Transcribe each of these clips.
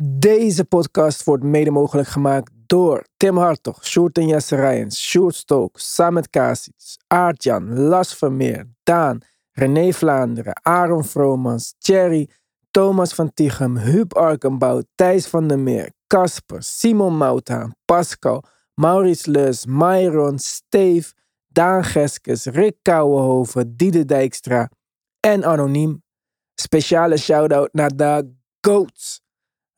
Deze podcast wordt mede mogelijk gemaakt door Tim Hartog, Sjoerd en Jesse Rijens, Sjoerd Stook, Samet Kasic, Aartjan, Las Vermeer, Daan, René Vlaanderen, Aaron Vromans, Thierry, Thomas van Tichem, Huub Arkenbouw, Thijs van der Meer, Casper, Simon Mouthaan, Pascal, Maurice Leus, Myron, Steve, Daan Geskes, Rick Kouwenhoven, Diede Dijkstra en Anoniem. Speciale shout-out naar de GOATs.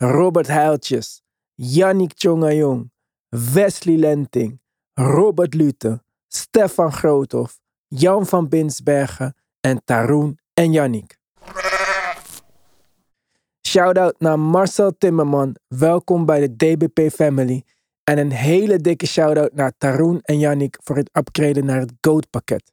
Robert Heiltjes, Yannick Tjongajong, Wesley Lenting, Robert Lute, Stefan Groothoff, Jan van Binsbergen en Taroen en Yannick. Shoutout naar Marcel Timmerman, welkom bij de DBP Family. En een hele dikke shoutout naar Taroen en Yannick voor het upgraden naar het GOAT pakket.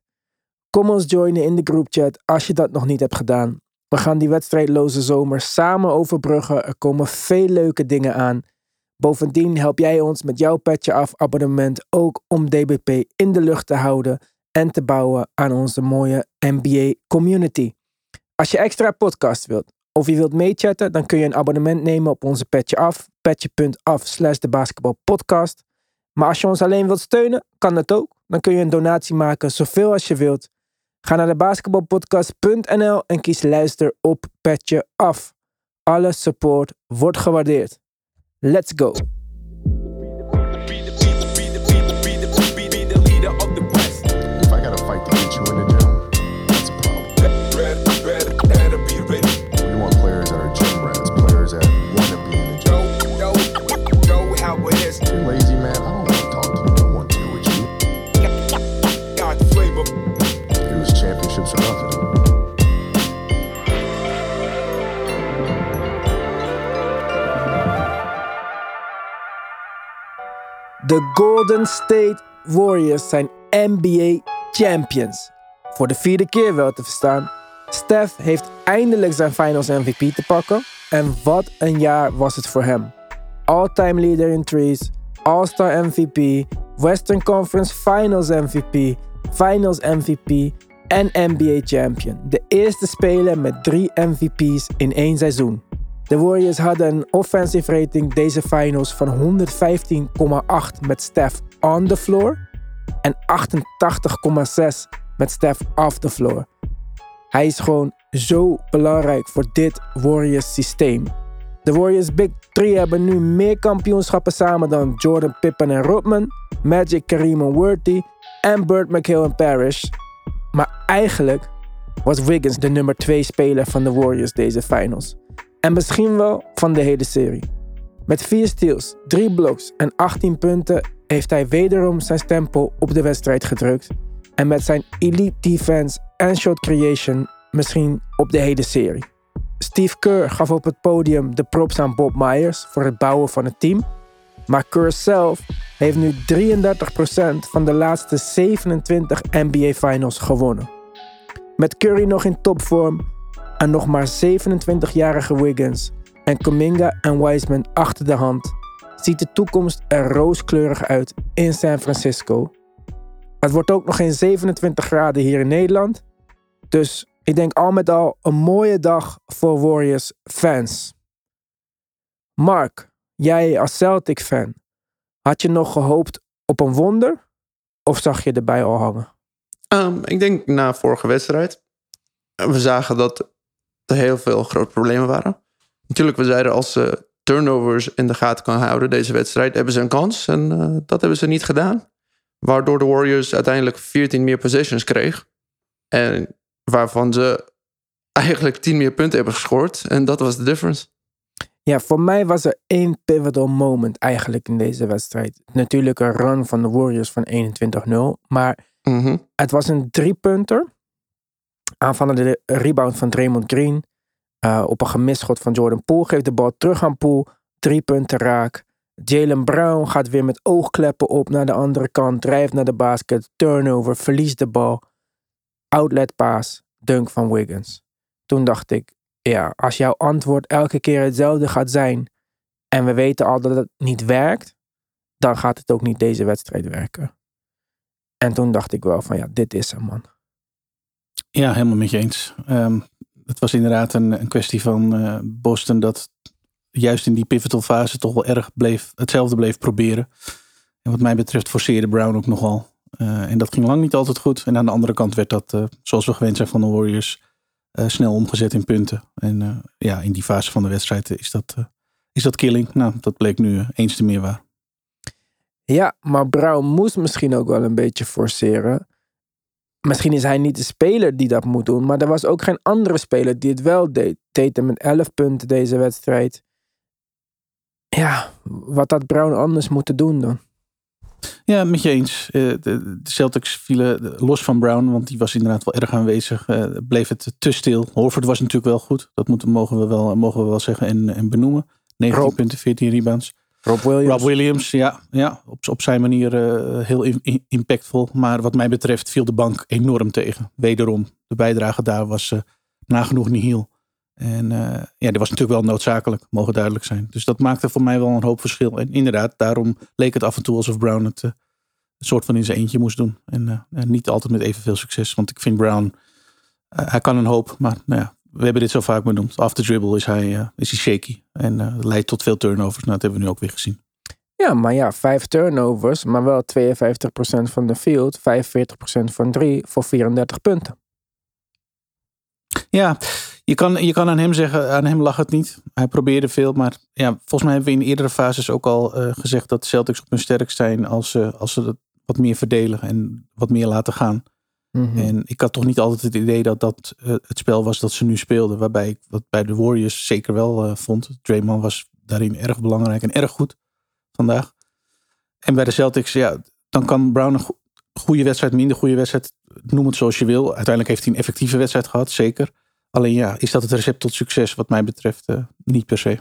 Kom ons joinen in de groupchat als je dat nog niet hebt gedaan. We gaan die wedstrijdloze zomer samen overbruggen. Er komen veel leuke dingen aan. Bovendien help jij ons met jouw petje af abonnement ook om DBP in de lucht te houden en te bouwen aan onze mooie NBA community. Als je extra podcast wilt of je wilt meechatten, dan kun je een abonnement nemen op onze petje af, petje.af slash de basketbalpodcast. Maar als je ons alleen wilt steunen, kan dat ook. Dan kun je een donatie maken, zoveel als je wilt. Ga naar de basketbalpodcast.nl en kies luister op petje af. Alle support wordt gewaardeerd. Let's go. De Golden State Warriors zijn NBA champions. Voor de vierde keer wel te verstaan. Steph heeft eindelijk zijn Finals MVP te pakken. En wat een jaar was het voor hem. All-time leader in threes, All-Star MVP, Western Conference Finals MVP, Finals MVP en NBA champion. De eerste speler met drie MVP's in één seizoen. De Warriors hadden een offensive rating deze finals van 115,8 met Steph on the floor en 88,6 met Steph off the floor. Hij is gewoon zo belangrijk voor dit Warriors systeem. De Warriors Big 3 hebben nu meer kampioenschappen samen dan Jordan Pippen en Rodman, Magic Kareem en Worthy en Burt McHale en Parrish. Maar eigenlijk was Wiggins de nummer 2 speler van de Warriors deze finals. En misschien wel van de hele serie. Met 4 steals, 3 blocks en 18 punten heeft hij wederom zijn stempel op de wedstrijd gedrukt. En met zijn elite defense en shot creation misschien op de hele serie. Steve Kerr gaf op het podium de props aan Bob Myers voor het bouwen van het team. Maar Kerr zelf heeft nu 33% van de laatste 27 NBA Finals gewonnen. Met Curry nog in topvorm en nog maar 27-jarige Wiggins en Kuminga en Wiseman achter de hand, ziet de toekomst er rooskleurig uit in San Francisco. Het wordt ook nog geen 27 graden hier in Nederland, dus ik denk al met al een mooie dag voor Warriors fans. Mark, jij als Celtic fan, had je nog gehoopt op een wonder of zag je erbij al hangen? Um, ik denk na vorige wedstrijd. We zagen dat er heel veel grote problemen waren. Natuurlijk, we zeiden als ze turnovers in de gaten kan houden deze wedstrijd, hebben ze een kans. En uh, dat hebben ze niet gedaan. Waardoor de Warriors uiteindelijk 14 meer possessions kreeg. En waarvan ze eigenlijk 10 meer punten hebben gescoord. En dat was de difference. Ja, voor mij was er één pivotal moment eigenlijk in deze wedstrijd. Natuurlijk een run van de Warriors van 21-0. Maar Mm -hmm. het was een driepunter. Aanvallende rebound van Draymond Green. Uh, op een gemisschot van Jordan Poole. Geeft de bal terug aan Poole. Drie punten raak. Jalen Brown gaat weer met oogkleppen op naar de andere kant. Drijft naar de basket. Turnover. Verliest de bal. Outlet pass. Dunk van Wiggins. Toen dacht ik, ja, als jouw antwoord elke keer hetzelfde gaat zijn. En we weten al dat het niet werkt. Dan gaat het ook niet deze wedstrijd werken. En toen dacht ik wel van ja, dit is hem man. Ja, helemaal met je eens. Um, het was inderdaad een, een kwestie van uh, Boston dat juist in die pivotal fase toch wel erg bleef, hetzelfde bleef proberen. En wat mij betreft forceerde Brown ook nogal. Uh, en dat ging lang niet altijd goed. En aan de andere kant werd dat, uh, zoals we gewend zijn van de Warriors, snel omgezet in punten. En ja, in die fase van de wedstrijd is dat, is dat killing. Nou, dat bleek nu eens te meer waar. Ja, maar Brown moest misschien ook wel een beetje forceren. Misschien is hij niet de speler die dat moet doen, maar er was ook geen andere speler die het wel deed. Deed met 11 punten deze wedstrijd. Ja, wat had Brown anders moeten doen dan? Ja, met je eens. Eh, de Celtics vielen los van Brown, want die was inderdaad wel erg aanwezig. Uh, bleef het te stil. Horford was natuurlijk wel goed. Dat moeten, mogen, we wel, mogen we wel zeggen en, en benoemen. 19 punten, 14 rebounds. Rob Williams. Rob Williams, ja. ja op, op zijn manier uh, heel impactvol. Maar wat mij betreft viel de bank enorm tegen. Wederom, de bijdrage daar was uh, nagenoeg niet heel. En uh, ja, die was natuurlijk wel noodzakelijk, mogen duidelijk zijn. Dus dat maakte voor mij wel een hoop verschil. En inderdaad, daarom leek het af en toe alsof Brown het een soort van in zijn eentje moest doen. En niet altijd met evenveel succes. Want ik vind Brown, hij kan een hoop. Maar nou ja, we hebben dit zo vaak benoemd. After dribble is hij, uh, is hij shaky. En uh, leidt tot veel turnovers. Nou, dat hebben we nu ook weer gezien. Ja, maar ja, vijf turnovers, maar wel 52% van de field, 45% van drie voor 34 punten. Ja, je kan, je kan aan hem zeggen, aan hem lag het niet. Hij probeerde veel, maar ja, volgens mij hebben we in eerdere fases ook al uh, gezegd dat Celtics op hun sterk zijn als, als ze het wat meer verdelen en wat meer laten gaan. Mhm. En ik had toch niet altijd het idee dat dat uh, het spel was dat ze nu speelden. Waarbij ik wat bij de Warriors zeker wel uh, vond. Draymond was daarin erg belangrijk en erg goed vandaag. En bij de Celtics, ja, dan kan Brown een go goede wedstrijd, minder goede wedstrijd, noem het zoals je wil. Uiteindelijk heeft hij een effectieve wedstrijd gehad, zeker. Alleen ja, is dat het recept tot succes wat mij betreft uh, niet per se.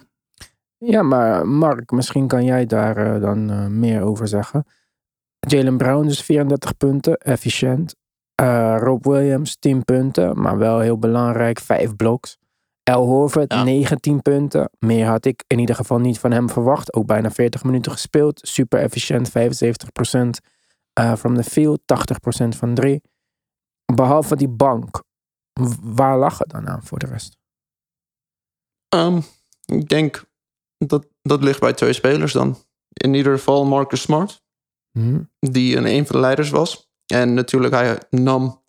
Ja, maar Mark, misschien kan jij daar dan meer over zeggen. Jalen Brown dus 34 punten, efficiënt. Uh, Rob Williams, 10 punten, maar wel heel belangrijk, 5 bloks. El Horford, ja. 19 punten. Meer had ik in ieder geval niet van hem verwacht. Ook bijna 40 minuten gespeeld. Super efficiënt, 75% uh, from the field, 80% van 3. Behalve die bank, waar lag het dan aan voor de rest? Um, ik denk dat dat ligt bij twee spelers dan. In ieder geval Marcus Smart, hmm. die een, een van de leiders was. En natuurlijk, hij nam.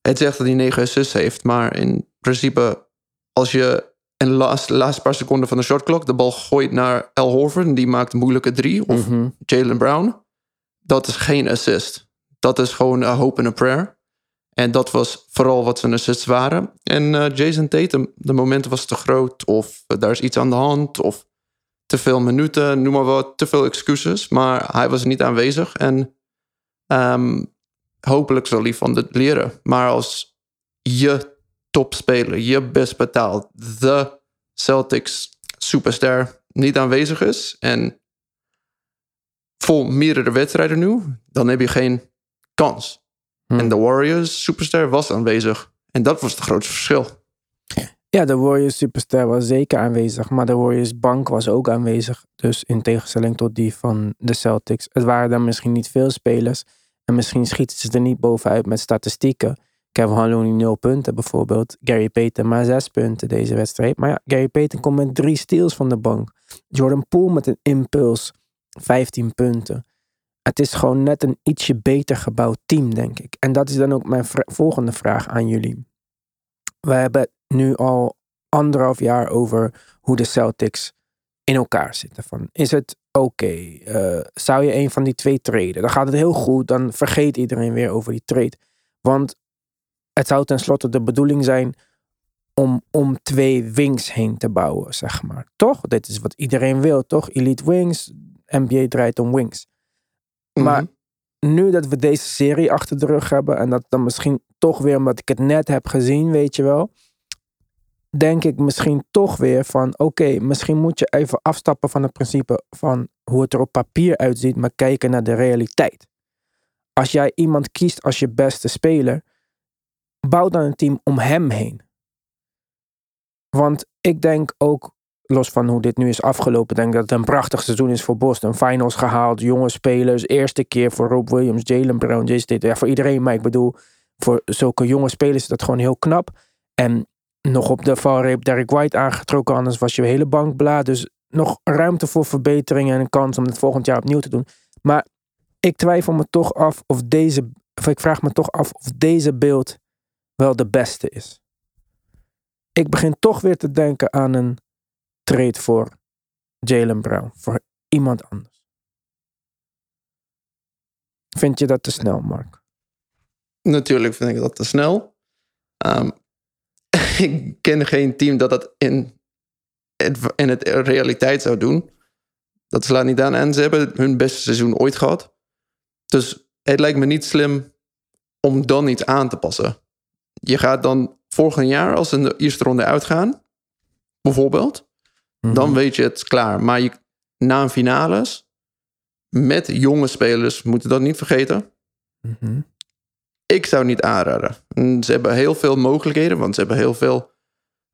Het zegt dat hij 9 assists heeft, maar in principe, als je in de laatste, laatste paar seconden van de shotclock de bal gooit naar El Horford en die maakt een moeilijke drie, of mm -hmm. Jalen Brown, dat is geen assist. Dat is gewoon een hope and a prayer. En dat was vooral wat zijn assists waren. En uh, Jason Tatum, de momenten was te groot, of daar is iets aan de hand, of te veel minuten, noem maar wat, te veel excuses. Maar hij was niet aanwezig. En um, hopelijk zal hij van dit leren. Maar als je topspeler, je best betaald, de Celtics superster niet aanwezig is en voor meerdere wedstrijden nu, dan heb je geen kans. Hmm. En de Warriors superster was aanwezig. En dat was het grootste verschil. Ja, de Warriors superster was zeker aanwezig, maar de Warriors bank was ook aanwezig. Dus in tegenstelling tot die van de Celtics. Het waren dan misschien niet veel spelers, en misschien schieten ze er niet bovenuit met statistieken. Kevin Looney 0 punten bijvoorbeeld. Gary Payton maar 6 punten deze wedstrijd. Maar ja, Gary Payton komt met drie steals van de bank. Jordan Poole met een impuls 15 punten. Het is gewoon net een ietsje beter gebouwd team, denk ik. En dat is dan ook mijn volgende vraag aan jullie. We hebben nu al anderhalf jaar over hoe de Celtics in elkaar zitten. Van, is het oké, uh, zou je een van die twee treden? Dan gaat het heel goed, dan vergeet iedereen weer over die trade. Want het zou tenslotte de bedoeling zijn om, om twee wings heen te bouwen, zeg maar. Toch? Dit is wat iedereen wil, toch? Elite wings, NBA draait om wings. Maar mhm. nu dat we deze serie achter de rug hebben en dat dan misschien toch weer omdat ik het net heb gezien, weet je wel denk ik misschien toch weer van oké, misschien moet je even afstappen van het principe van hoe het er op papier uitziet, maar kijken naar de realiteit. Als jij iemand kiest als je beste speler, bouw dan een team om hem heen. Want ik denk ook, los van hoe dit nu is afgelopen, denk dat het een prachtig seizoen is voor Boston. Finals gehaald, jonge spelers, eerste keer voor Rob Williams, Jalen Brown, Jason. Ja, voor iedereen, maar ik bedoel, voor zulke jonge spelers is dat gewoon heel knap. En nog op de valreep Derek White aangetrokken, anders was je hele bank bla. Dus nog ruimte voor verbetering en een kans om het volgend jaar opnieuw te doen. Maar ik twijfel me toch af of deze, of ik vraag me toch af of deze beeld wel de beste is. Ik begin toch weer te denken aan een trade voor Jalen Brown, voor iemand anders. Vind je dat te snel, Mark? Natuurlijk vind ik dat te snel. Um, ik ken geen team dat dat in, in het realiteit zou doen. Dat slaat niet aan. En ze hebben hun beste seizoen ooit gehad. Dus het lijkt me niet slim om dan iets aan te passen. Je gaat dan volgend jaar, als ze in de eerste ronde uitgaan, bijvoorbeeld, dan Mhm. weet je het klaar. Maar je, na een finales, met jonge spelers, moeten dat niet vergeten. Mhm. Ik zou niet aanraden. Mm, Ze hebben heel veel mogelijkheden, want ze hebben heel veel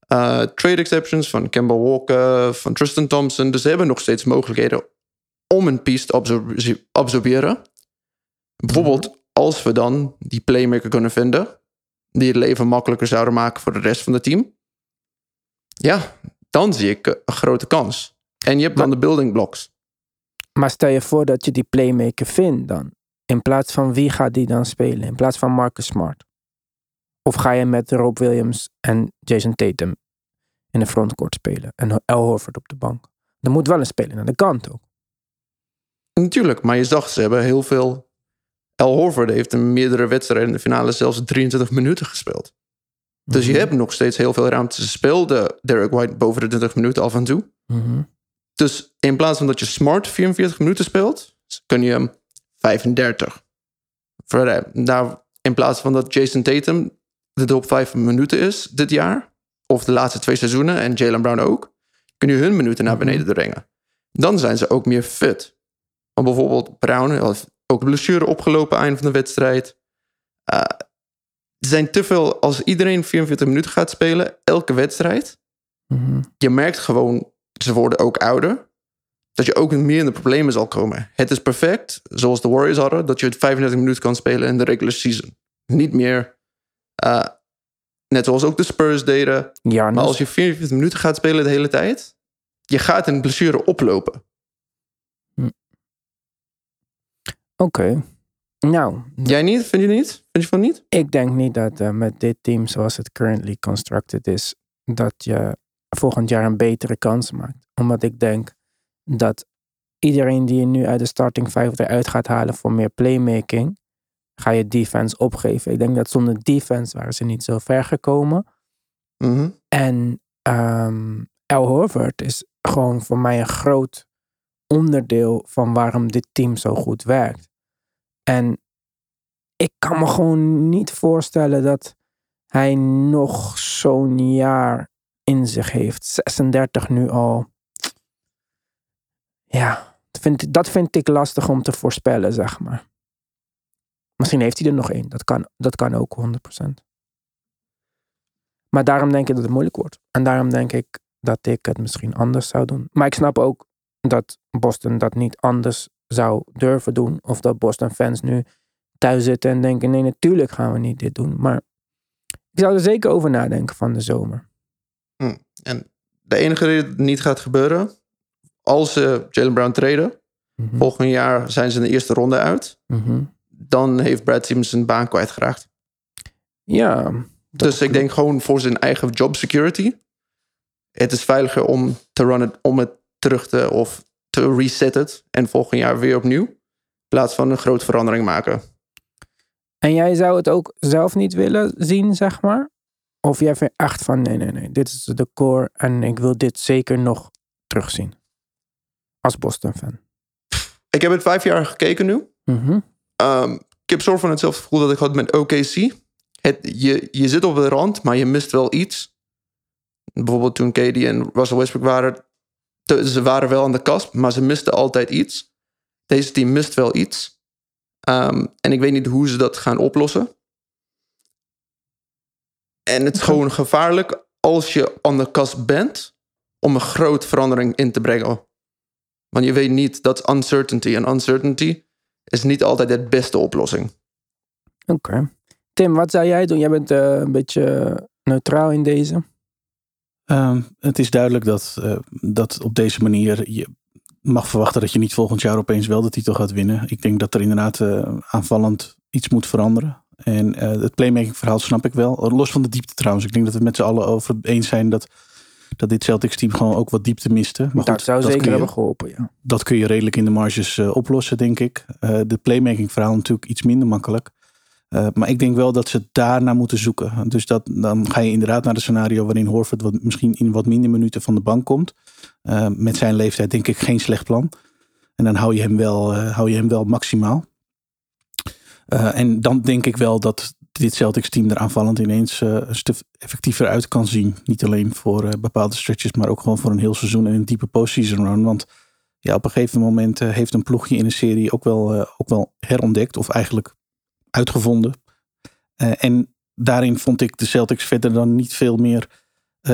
eh, trade exceptions van Kemba Walker, van Tristan Thompson. Dus ze hebben nog steeds mogelijkheden om een piece te absorbe- absorberen. Bijvoorbeeld als we dan die playmaker kunnen vinden, die het leven makkelijker zouden maken voor de rest van het team. Ja, dan zie ik een grote kans. En je hebt dan de building blocks. Maar stel je voor dat je die playmaker vindt dan. In plaats van wie gaat die dan spelen? In plaats van Marcus Smart. Of ga je met Rob Williams en Jason Tatum in de frontcourt spelen? En Al Horford op de bank. Er moet wel een speler aan de kant ook. Natuurlijk, maar je zag, ze hebben heel veel. Al Horford heeft in meerdere wedstrijden in de finale zelfs 23 minuten gespeeld. Dus je Mhm. hebt nog steeds heel veel ruimte. Ze speelde Derek White boven de 20 minuten af en toe. Mhm. Dus in plaats van dat je smart 44 minuten speelt, kun je hem 35. Verder, Nou, in plaats van dat Jason Tatum de top 5 minuten is dit jaar, of de laatste twee seizoenen en Jalen Brown ook, kun je hun minuten naar beneden brengen. Dan zijn ze ook meer fit. Want bijvoorbeeld Brown heeft ook blessure opgelopen eind van de wedstrijd. Eh, er zijn te veel, als iedereen 44 minuten gaat spelen, elke wedstrijd, Mhm. je merkt gewoon, ze worden ook ouder. Dat je ook meer in de problemen zal komen. Het is perfect, zoals de Warriors hadden, dat je het 35 minuten kan spelen in de regular season. Niet meer, eh, net zoals ook de Spurs deden. Ja, Maar als je 44 minuten gaat spelen de hele tijd, je gaat een blessure oplopen. Oké. Nou, Jij niet? Vind je niet? Vind je van niet? ik denk niet dat eh, met dit team zoals het currently constructed is, dat je volgend jaar een betere kans maakt. Omdat ik denk dat iedereen die je nu uit de starting five eruit gaat halen voor meer playmaking, ga je defense opgeven. Ik denk dat zonder defense waren ze niet zo ver gekomen. Mhm. En ehm Al Horford is gewoon voor mij een groot onderdeel van waarom dit team zo goed werkt. En ik kan me gewoon niet voorstellen dat hij nog zo'n jaar in zich heeft. 36 nu al. Ja, dat vind, dat vind ik lastig om te voorspellen, zeg maar. Misschien heeft hij er nog één. Dat kan, dat kan ook 100%. Maar daarom denk ik dat het moeilijk wordt. En daarom denk ik dat ik het misschien anders zou doen. Maar ik snap ook dat Boston dat niet anders zou durven doen. Of dat Boston fans nu thuis zitten en denken: nee, natuurlijk gaan we niet dit doen. Maar ik zou er zeker over nadenken van de zomer. En de enige reden dat het niet gaat gebeuren, als ze Jalen Brown treden, Mhm. volgend jaar zijn ze in de eerste ronde uit, Mhm. dan heeft Brad Stevens zijn baan kwijtgeraakt. Ja. Dus ik denk gewoon voor zijn eigen job security. Het is veiliger om te runnen, om het terug te of te reset het en volgend jaar weer opnieuw. In plaats van een grote verandering maken. En jij zou het ook zelf niet willen zien, zeg maar? Of jij vindt echt van: nee, nee, nee, dit is de core en ik wil dit zeker nog terugzien. Als Boston-fan. Ik heb het vijf jaar gekeken nu. Mhm. Ehm, ik heb soort van hetzelfde gevoel dat ik had met OKC. Het, je, je zit op de rand, maar je mist wel iets. Bijvoorbeeld toen Katie en Russell Westbrook waren. te- Ze waren wel aan de kast, maar ze misten altijd iets. Deze team mist wel iets. Ehm, en ik weet niet hoe ze dat gaan oplossen. En het is gewoon gevaarlijk als je aan de kast bent om een grote verandering in te brengen. Want je weet niet, dat uncertainty. En uncertainty is niet altijd de beste oplossing. Oké. Tim, wat zou jij doen? Jij bent eh, een beetje neutraal in deze. Ehm, het is duidelijk dat, uh, dat op deze manier je mag verwachten dat je niet volgend jaar opeens wel de titel gaat winnen. Ik denk dat er inderdaad uh, aanvallend iets moet veranderen. En uh, het playmaking verhaal snap ik wel. Los van de diepte trouwens. Ik denk dat we het met z'n allen over eens zijn dat, dat dit Celtics team gewoon ook wat diepte miste. Maar dat zou zeker je, hebben geholpen, ja. Dat kun je redelijk in de marges oplossen, denk ik. de playmaking verhaal natuurlijk iets minder makkelijk. Uh, maar ik denk wel dat ze daarna moeten zoeken. Dus dat, dan ga je inderdaad naar de scenario waarin Horford wat, misschien in wat minder minuten van de bank komt. Met zijn leeftijd denk ik geen slecht plan. En dan hou je hem wel, hou je hem wel maximaal. en dan denk ik wel dat dit Celtics team er aanvallend ineens een stuk effectiever uit kan zien. Niet alleen voor bepaalde stretches, maar ook gewoon voor een heel seizoen en een diepe postseason run. Want ja, op een gegeven moment heeft een ploegje in een serie ook wel, ook wel herontdekt. Of eigenlijk uitgevonden. En daarin vond ik de Celtics verder dan niet veel meer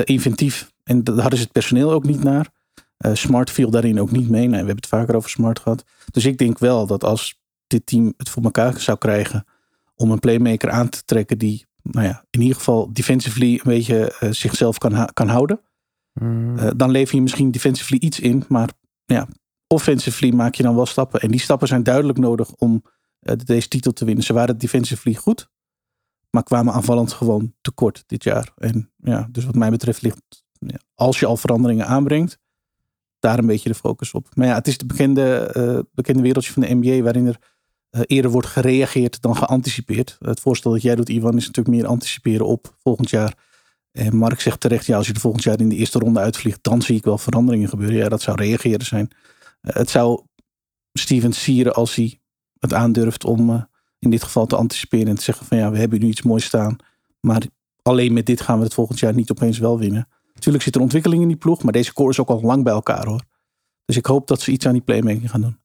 inventief. En daar hadden ze het personeel ook niet naar. Smart viel daarin ook niet mee. Nee, we hebben het vaker over Smart gehad. Dus ik denk wel dat als dit team het voor elkaar zou krijgen om een playmaker aan te trekken die, nou ja, in ieder geval defensively een beetje zichzelf kan, kan houden. Mm. dan lever je misschien defensively iets in, maar ja, offensively maak je dan wel stappen. En die stappen zijn duidelijk nodig om uh, deze titel te winnen. Ze waren defensively goed, maar kwamen aanvallend gewoon tekort dit jaar. En ja, dus wat mij betreft ligt, ja, als je al veranderingen aanbrengt, daar een beetje de focus op. Maar ja, het is de bekende, bekende wereldje van de NBA waarin er eerder wordt gereageerd dan geanticipeerd. Het voorstel dat jij doet, Ivan, is natuurlijk meer anticiperen op volgend jaar. En Mark zegt terecht, ja, als je er volgend jaar in de eerste ronde uitvliegt, dan zie ik wel veranderingen gebeuren. Ja, dat zou reageren zijn. het zou Steven sieren als hij het aandurft om uh, in dit geval te anticiperen en te zeggen van ja, we hebben nu iets moois staan. Maar alleen met dit gaan we het volgend jaar niet opeens wel winnen. Natuurlijk zit er ontwikkeling in die ploeg, maar deze core is ook al lang bij elkaar hoor. Dus ik hoop dat ze iets aan die playmaking gaan doen.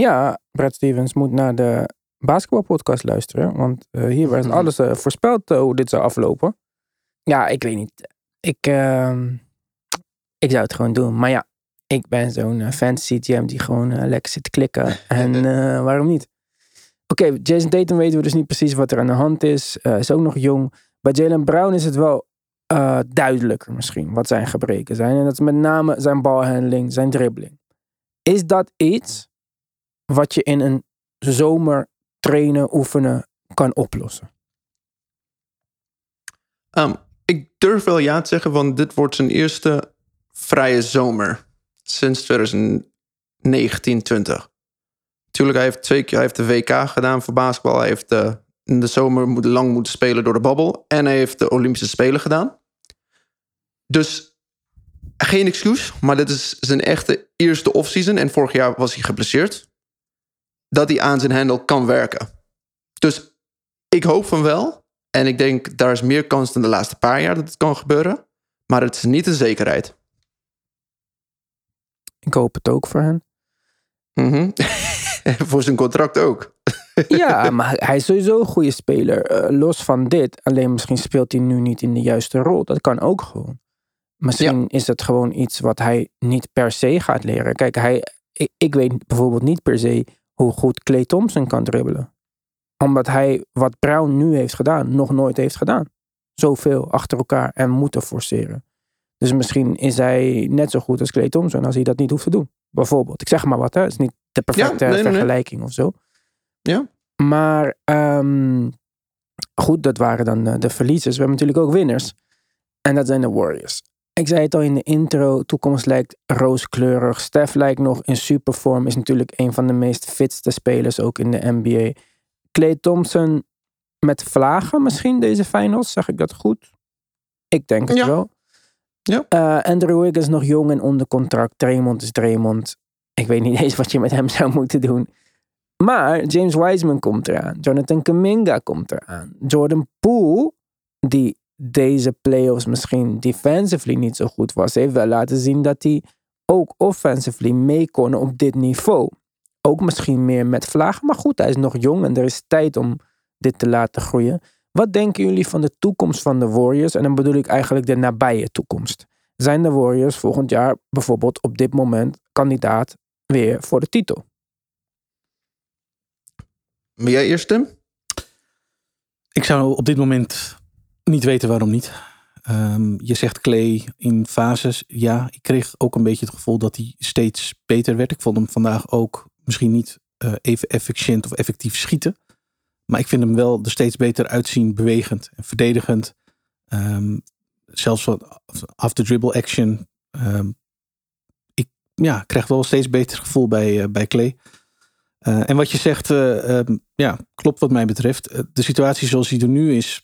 Ja, Brad Stevens moet naar de basketbalpodcast luisteren. Want uh, hier werd mhm. alles uh, voorspeld uh, hoe dit zou aflopen. Ja, ik weet niet. Ik, ehm, ik zou het gewoon doen. Maar ja, ik ben zo'n fantasy GM die gewoon lekker zit te klikken. En waarom niet? Oké, okay, Jason Tatum weten we dus niet precies wat er aan de hand is. is ook nog jong. Bij Jalen Brown is het wel duidelijker misschien wat zijn gebreken zijn. En dat is met name zijn balhandling, zijn dribbling. Is dat iets wat je in een zomer trainen, oefenen kan oplossen? Um, ik durf wel ja te zeggen, want dit wordt zijn eerste vrije zomer sinds 2019, 20. Tuurlijk, hij heeft twee keer hij heeft de WK gedaan voor basketbal. Hij heeft eh, in de zomer moet, lang moeten spelen door de babbel. En hij heeft de Olympische Spelen gedaan. Dus geen excuus, maar dit is zijn echte eerste offseason. En vorig jaar was hij geblesseerd. Dat hij aan zijn handle kan werken. Dus ik hoop van wel. En ik denk, daar is meer kans dan de laatste paar jaar dat het kan gebeuren. Maar het is niet een zekerheid. Ik hoop het ook voor hen. Mm voor zijn contract ook. ja, maar hij is sowieso een goede speler. Uh, los van dit. Alleen misschien speelt hij nu niet in de juiste rol. Dat kan ook gewoon. Misschien is het gewoon iets wat hij niet per se gaat leren. Kijk, hij, ik, ik weet bijvoorbeeld niet per se hoe goed Clay Thompson kan dribbelen. Omdat hij wat Brown nu heeft gedaan, nog nooit heeft gedaan. Zoveel achter elkaar en moeten forceren. Dus misschien is hij net zo goed als Clay Thompson als hij dat niet hoeft te doen. Bijvoorbeeld. Ik zeg maar wat, hè. Het is niet de perfecte vergelijking of zo. Ja. Maar um, goed, dat waren dan de, de verliezers. We hebben natuurlijk ook winners. En dat zijn de Warriors. Ik zei het al in de intro, toekomst lijkt rooskleurig. Steph lijkt nog in supervorm, is natuurlijk een van de meest fitste spelers ook in de NBA. Clay Thompson met vlagen misschien deze finals, zeg ik dat goed? Ik denk het wel. Ja. Uh, Andrew Wiggins nog jong en onder contract. Draymond is Draymond. Ik weet niet eens wat je met hem zou moeten doen. Maar James Wiseman komt eraan. Jonathan Kaminga komt eraan. Jordan Poole, die deze playoffs misschien defensively niet zo goed was, heeft wel laten zien dat hij ook offensively mee kon op dit niveau. Ook misschien meer met vlagen. Maar goed, hij is nog jong en er is tijd om dit te laten groeien. Wat denken jullie van de toekomst van de Warriors? En dan bedoel ik eigenlijk de nabije toekomst. Zijn de Warriors volgend jaar bijvoorbeeld op dit moment kandidaat weer voor de titel? Ben jij eerst, Tim? Ik zou op dit moment niet weten waarom niet. Ehm, je zegt Clay in fases. Ja, ik kreeg ook een beetje het gevoel dat hij steeds beter werd. Ik vond hem vandaag ook misschien niet eh, even efficiënt of effectief schieten. Maar ik vind hem wel er steeds beter uitzien, bewegend en verdedigend. Ehm, zelfs wat after dribble action. Ehm, ik ja, krijg wel steeds beter gevoel bij, uh, bij Clay. Uh, en wat je zegt, um, ja, klopt wat mij betreft. de situatie zoals die er nu is,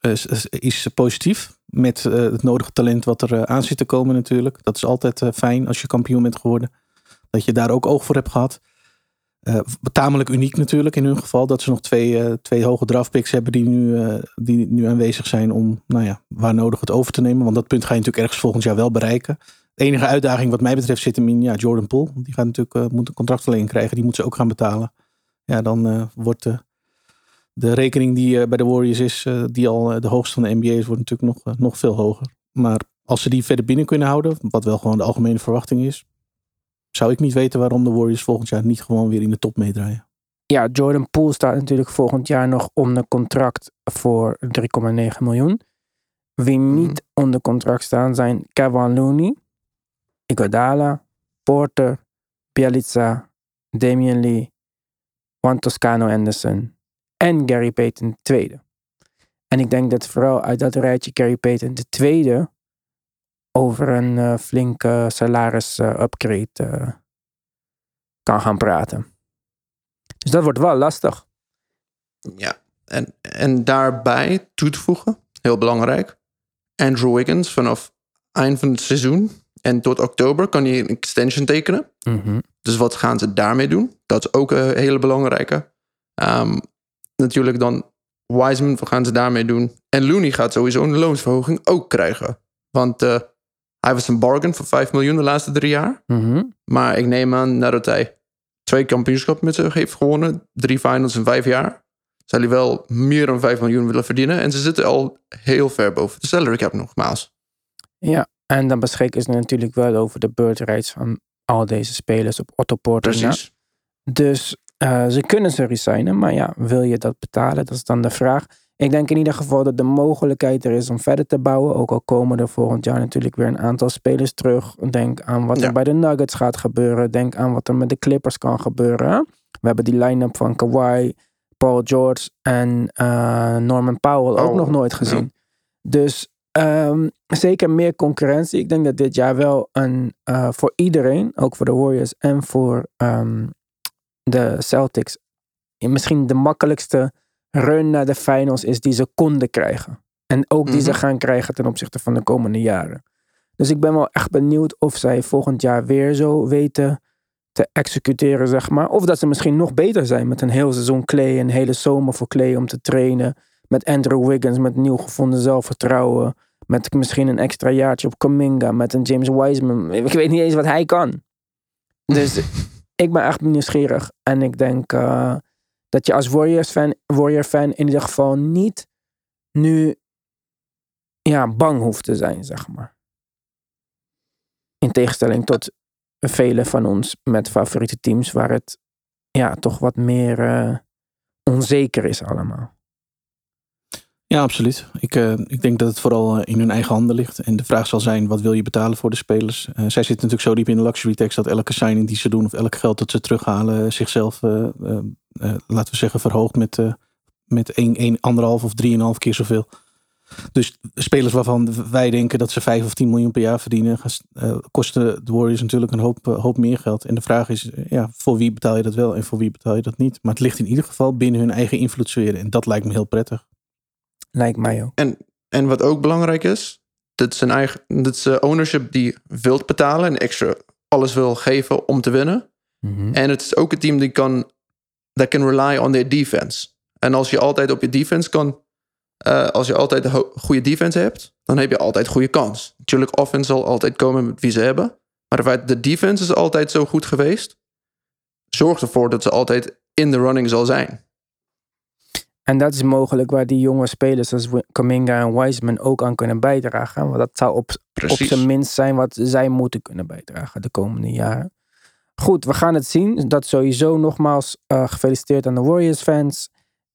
is, is positief. Met het nodige talent wat er aan zit te komen natuurlijk. Dat is altijd fijn als je kampioen bent geworden. Dat je daar ook oog voor hebt gehad. Tamelijk uniek natuurlijk in hun geval. Dat ze nog twee, twee hoge draftpicks hebben die nu, die nu aanwezig zijn om, nou ja, waar nodig het over te nemen. Want dat punt ga je natuurlijk ergens volgend jaar wel bereiken. De enige uitdaging wat mij betreft zit hem in ja, Jordan Poole. Die gaat natuurlijk moet een contractverlening krijgen. Die moet ze ook gaan betalen. Ja, dan wordt de, de rekening die bij de Warriors is, die al de hoogste van de NBA is, wordt natuurlijk nog, nog veel hoger. Maar als ze die verder binnen kunnen houden, wat wel gewoon de algemene verwachting is, zou ik niet weten waarom de Warriors volgend jaar niet gewoon weer in de top meedraaien. Ja, Jordan Poole staat natuurlijk volgend jaar nog onder contract voor 3,9 miljoen. Wie Mhm. niet onder contract staan zijn Kevin Looney, Iguodala, Porter, Bielica, Damian Lee, Juan Toscano Anderson en Gary Payton tweede. En ik denk dat vooral uit dat rijtje Gary Payton de tweede over een uh, flinke salaris uh, upgrade uh, kan gaan praten. Dus dat wordt wel lastig. Ja, en, en daarbij toe te voegen, heel belangrijk, Andrew Wiggins vanaf eind van het seizoen en tot oktober kan hij een extension tekenen. Mm -hmm. Dus wat gaan ze daarmee doen? Dat is ook een hele belangrijke. Um, natuurlijk dan Wiseman, wat gaan ze daarmee doen? En Looney gaat sowieso een loonsverhoging ook krijgen. Want uh, hij was een bargain voor 5 miljoen de laatste drie jaar. Mm -hmm. Maar ik neem aan, nadat hij twee kampioenschappen met zich heeft gewonnen, drie finals in vijf jaar, zal hij wel meer dan 5 miljoen willen verdienen. En ze zitten al heel ver boven de salary cap nogmaals. Ja, en dan beschikken ze natuurlijk wel over de bird rights van al deze spelers op Otto Porter. Precies. Dus uh, ze kunnen ze resignen, maar ja, wil je dat betalen? Dat is dan de vraag. Ik denk in ieder geval dat de mogelijkheid er is om verder te bouwen. Ook al komen er volgend jaar natuurlijk weer een aantal spelers terug. Denk aan wat Ja. er bij de Nuggets gaat gebeuren. Denk aan wat er met de Clippers kan gebeuren. We hebben die line-up van Kawhi, Paul George en eh, Norman Powell ook nog nooit ja. gezien. Dus ehm, zeker meer concurrentie. Ik denk dat dit jaar wel een, eh, voor iedereen, ook voor de Warriors en voor ehm, de Celtics, misschien de makkelijkste run naar de finals is die ze konden krijgen. En ook die ze Mhm. gaan krijgen ten opzichte van de komende jaren. Dus ik ben wel echt benieuwd of zij volgend jaar weer zo weten te executeren, zeg maar. Of dat ze misschien nog beter zijn met een heel seizoen Clay, een hele zomer voor Clay om te trainen. Met Andrew Wiggins, met nieuw gevonden zelfvertrouwen. Met misschien een extra jaartje op Kaminga, met een James Wiseman. Ik weet niet eens wat hij kan. Dus ik ben echt nieuwsgierig. En ik denk eh, dat je als Warriors fan, Warrior fan in ieder geval niet nu ja, bang hoeft te zijn, zeg maar. In tegenstelling tot vele van ons met favoriete teams waar het ja, toch wat meer eh, onzeker is allemaal. Ja, absoluut. Ik, eh, ik denk dat het vooral eh, in hun eigen handen ligt. En de vraag zal zijn, wat wil je betalen voor de spelers? Eh, zij zitten natuurlijk zo diep in de luxury tax dat elke signing die ze doen... of elk geld dat ze terughalen zichzelf, laten we zeggen, verhoogt met, met 1, 1, 1,5 of 3,5 keer zoveel. Dus spelers waarvan wij denken dat ze 5 of 10 miljoen per jaar verdienen... kosten de Warriors natuurlijk een hoop, hoop meer geld. En de vraag is, ja, voor wie betaal je dat wel en voor wie betaal je dat niet? Maar het ligt in ieder geval binnen hun eigen invloedssfeer. En dat lijkt me heel prettig. Lijkt mij ook. En, en wat ook belangrijk is, dat is een eigen dat is eh, ownership die wilt betalen en extra alles wil geven om te winnen. En het is ook een team die kan, that can rely on their defense. En als je altijd op je defense kan, eh, als je altijd een goede defense hebt, dan heb je altijd goede kans. Natuurlijk, offense zal altijd komen met wie ze hebben. Maar de defense is altijd zo goed geweest, zorgt ervoor dat ze altijd in de running zal zijn. En dat is mogelijk waar die jonge spelers als Kaminga en Wiseman ook aan kunnen bijdragen. Want dat zou op, op zijn minst zijn wat zij moeten kunnen bijdragen de komende jaren. Goed, we gaan het zien. Dat sowieso nogmaals eh, gefeliciteerd aan de Warriors fans.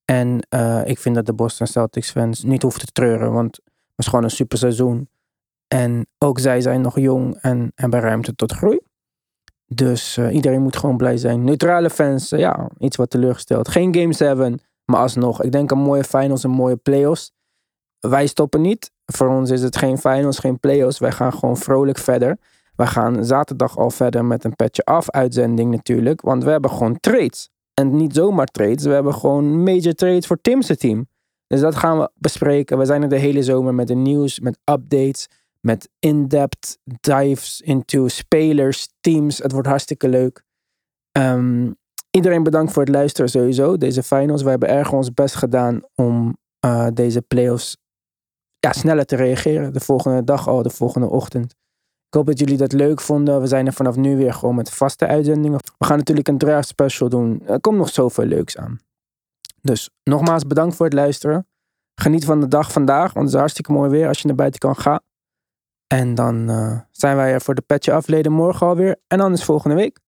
En eh, ik vind dat de Boston Celtics fans niet hoeven te treuren. Want is gewoon een super seizoen. En ook zij zijn nog jong en hebben ruimte tot groei. Dus eh, iedereen moet gewoon blij zijn. Neutrale fans, ja, iets wat teleurgesteld. Geen Game 7, maar alsnog. Ik denk een mooie finals, een mooie playoffs. Wij stoppen niet. Voor ons is het geen finals, geen playoffs. Wij gaan gewoon vrolijk verder. We gaan zaterdag al verder met een petje af uitzending natuurlijk. Want we hebben gewoon trades. En niet zomaar trades. We hebben gewoon major trades voor Tim's team. Dus dat gaan we bespreken. We zijn er de hele zomer met de nieuws, met updates, met in-depth dives into spelers, teams. Het wordt hartstikke leuk. Ehm, iedereen bedankt voor het luisteren sowieso. Deze finals. We hebben erg ons best gedaan om uh, deze playoffs sneller te reageren. De volgende dag al, de volgende ochtend. Ik hoop dat jullie dat leuk vonden. We zijn er vanaf nu weer gewoon met vaste uitzendingen. We gaan natuurlijk een draft special doen. Er komt nog zoveel leuks aan. Dus nogmaals bedankt voor het luisteren. Geniet van de dag vandaag, want het is hartstikke mooi weer als je naar buiten kan gaan. En dan uh, zijn wij er voor de petje afleden morgen alweer. En is volgende week.